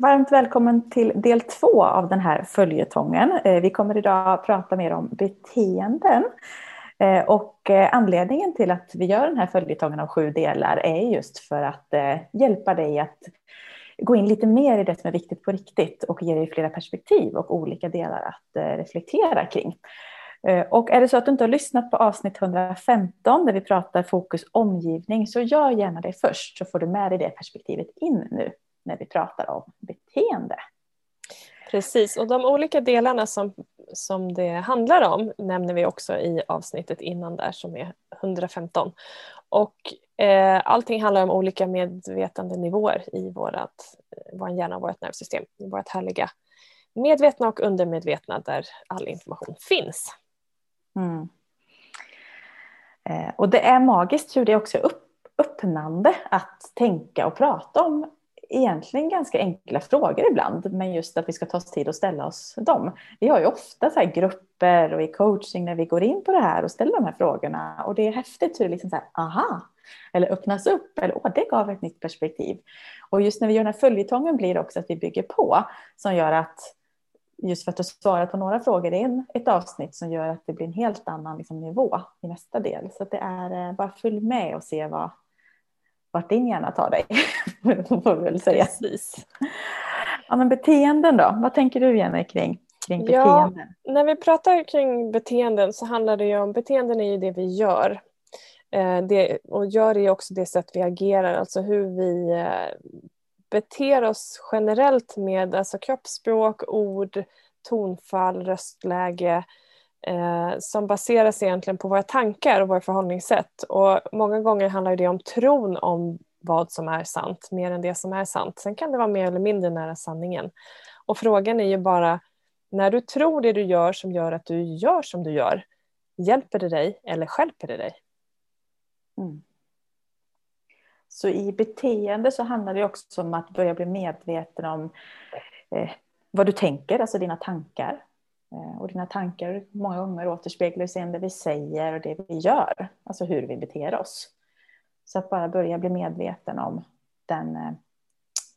Varmt välkommen till del två av den här följetongen. Eh, vi kommer idag att prata mer om beteenden. Eh, och eh, anledningen till att vi gör den här följetongen av sju delar är just för att hjälpa dig att gå in lite mer i det som är viktigt på riktigt och ge dig flera perspektiv och olika delar att reflektera kring. Och är det så att du inte har lyssnat på avsnitt 115 där vi pratar fokus omgivning så gör gärna det först så får du med dig det perspektivet in nu när vi pratar om beteende. Precis, och de olika delarna som, som det handlar om nämner vi också i avsnittet innan där som är 115. Och eh, allting handlar om olika medvetandenivåer i vårat, vår hjärna och vårt nervsystem. I vårt härliga medvetna och undermedvetna där all information finns. Mm. Eh, och det är magiskt hur det också är upp, öppnande att tänka och prata om egentligen ganska enkla frågor ibland, men just att vi ska ta oss tid att ställa oss dem. Vi har ju ofta så grupper och i coaching när vi går in på det här och ställer de här frågorna och det är häftigt hur det liksom så här, aha, eller öppnas upp, eller åh, det gav ett nytt perspektiv. Och just när vi gör den här följetongen blir det också att vi bygger på, som gör att just för att du svarar på några frågor i ett avsnitt som gör att det blir en helt annan liksom, nivå i nästa del. Så det är eh, bara följ med och se vad, vart din hjärna tar dig. får vi väl säga. Precis. Ja, men beteenden då? Vad tänker du Jenny kring, kring beteenden? Ja, när vi pratar kring beteenden så handlar det ju om, beteenden är ju det vi gör. Eh, det, och gör är också det sätt vi agerar, alltså hur vi eh, beter oss generellt med alltså kroppsspråk, ord, tonfall, röstläge, eh, som baseras egentligen på våra tankar och våra förhållningssätt. Och många gånger handlar det om tron om vad som är sant, mer än det som är sant. Sen kan det vara mer eller mindre nära sanningen. Och frågan är ju bara, när du tror det du gör som gör att du gör som du gör, hjälper det dig eller skälper det dig? Mm. Så i beteende så handlar det också om att börja bli medveten om eh, vad du tänker, alltså dina tankar. Eh, och dina tankar många gånger återspeglar sen det vi säger och det vi gör, alltså hur vi beter oss. Så att bara börja bli medveten om den, eh,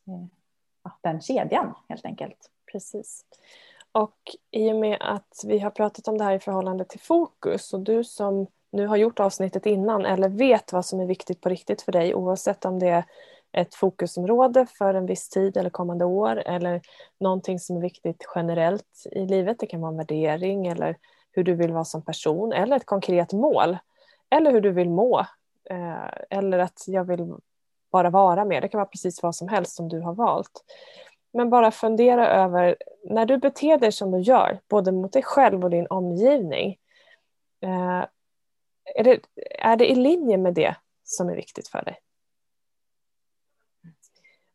eh, den kedjan helt enkelt. Precis. Och i och med att vi har pratat om det här i förhållande till fokus och du som nu har gjort avsnittet innan eller vet vad som är viktigt på riktigt för dig oavsett om det är ett fokusområde för en viss tid eller kommande år eller någonting som är viktigt generellt i livet. Det kan vara en värdering eller hur du vill vara som person eller ett konkret mål eller hur du vill må eh, eller att jag vill bara vara med. Det kan vara precis vad som helst som du har valt. Men bara fundera över när du beter dig som du gör, både mot dig själv och din omgivning. Eh, är det, är det i linje med det som är viktigt för dig?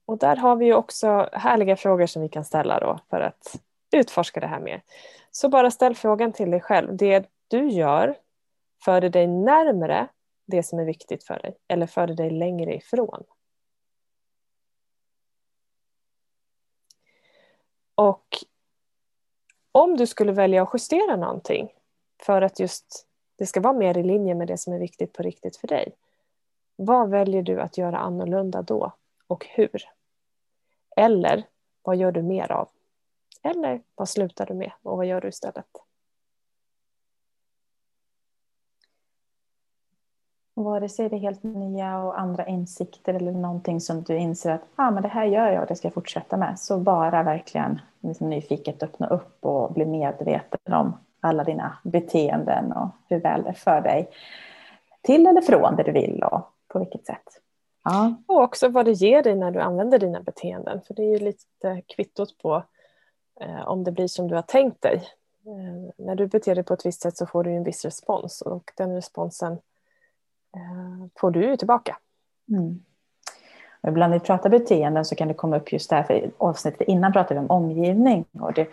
Och där har vi ju också härliga frågor som vi kan ställa då för att utforska det här mer. Så bara ställ frågan till dig själv. Det du gör, för det dig närmre det som är viktigt för dig eller för det dig längre ifrån? Och om du skulle välja att justera någonting för att just det ska vara mer i linje med det som är viktigt på riktigt för dig. Vad väljer du att göra annorlunda då och hur? Eller vad gör du mer av? Eller vad slutar du med och vad gör du istället? Vare sig det är helt nya och andra insikter eller någonting som du inser att ah, men det här gör jag och det ska jag fortsätta med. Så bara verkligen liksom nyfiket öppna upp och bli medveten om alla dina beteenden och hur väl det för dig till eller från det du vill och på vilket sätt. Ja. Och också vad det ger dig när du använder dina beteenden. För det är ju lite kvittot på eh, om det blir som du har tänkt dig. Eh, när du beter dig på ett visst sätt så får du en viss respons och den responsen eh, får du ju tillbaka. Mm. Och ibland när vi pratar beteenden så kan det komma upp just därför avsnittet innan pratade vi om omgivning. Och det,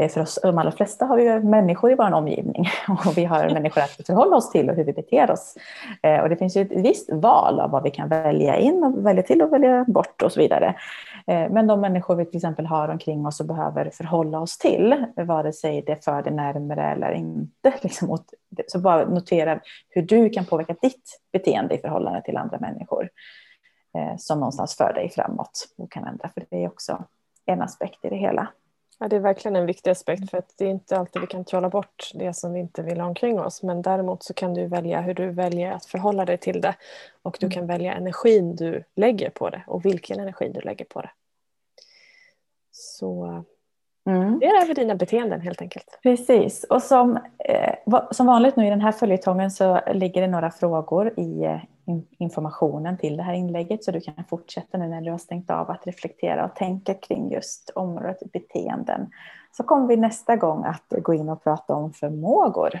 Eh, för oss, de allra flesta har vi människor i vår omgivning och vi har människor att förhålla oss till och hur vi beter oss. Eh, och det finns ju ett visst val av vad vi kan välja in och välja till och välja bort och så vidare. Eh, men de människor vi till exempel har omkring oss och behöver förhålla oss till, vare sig det för det närmare eller inte, liksom, så bara notera hur du kan påverka ditt beteende i förhållande till andra människor som någonstans för dig framåt och kan ändra. För det är också en aspekt i det hela. Ja, det är verkligen en viktig aspekt för att det är inte alltid vi kan trolla bort det som vi inte vill ha omkring oss. Men däremot så kan du välja hur du väljer att förhålla dig till det. Och du mm. kan välja energin du lägger på det och vilken energi du lägger på det. Så mm. det är över dina beteenden helt enkelt. Precis, och som, eh, som vanligt nu i den här följetongen så ligger det några frågor i eh, informationen till det här inlägget så du kan fortsätta nu när du har stängt av att reflektera och tänka kring just området beteenden. Så kommer vi nästa gång att gå in och prata om förmågor.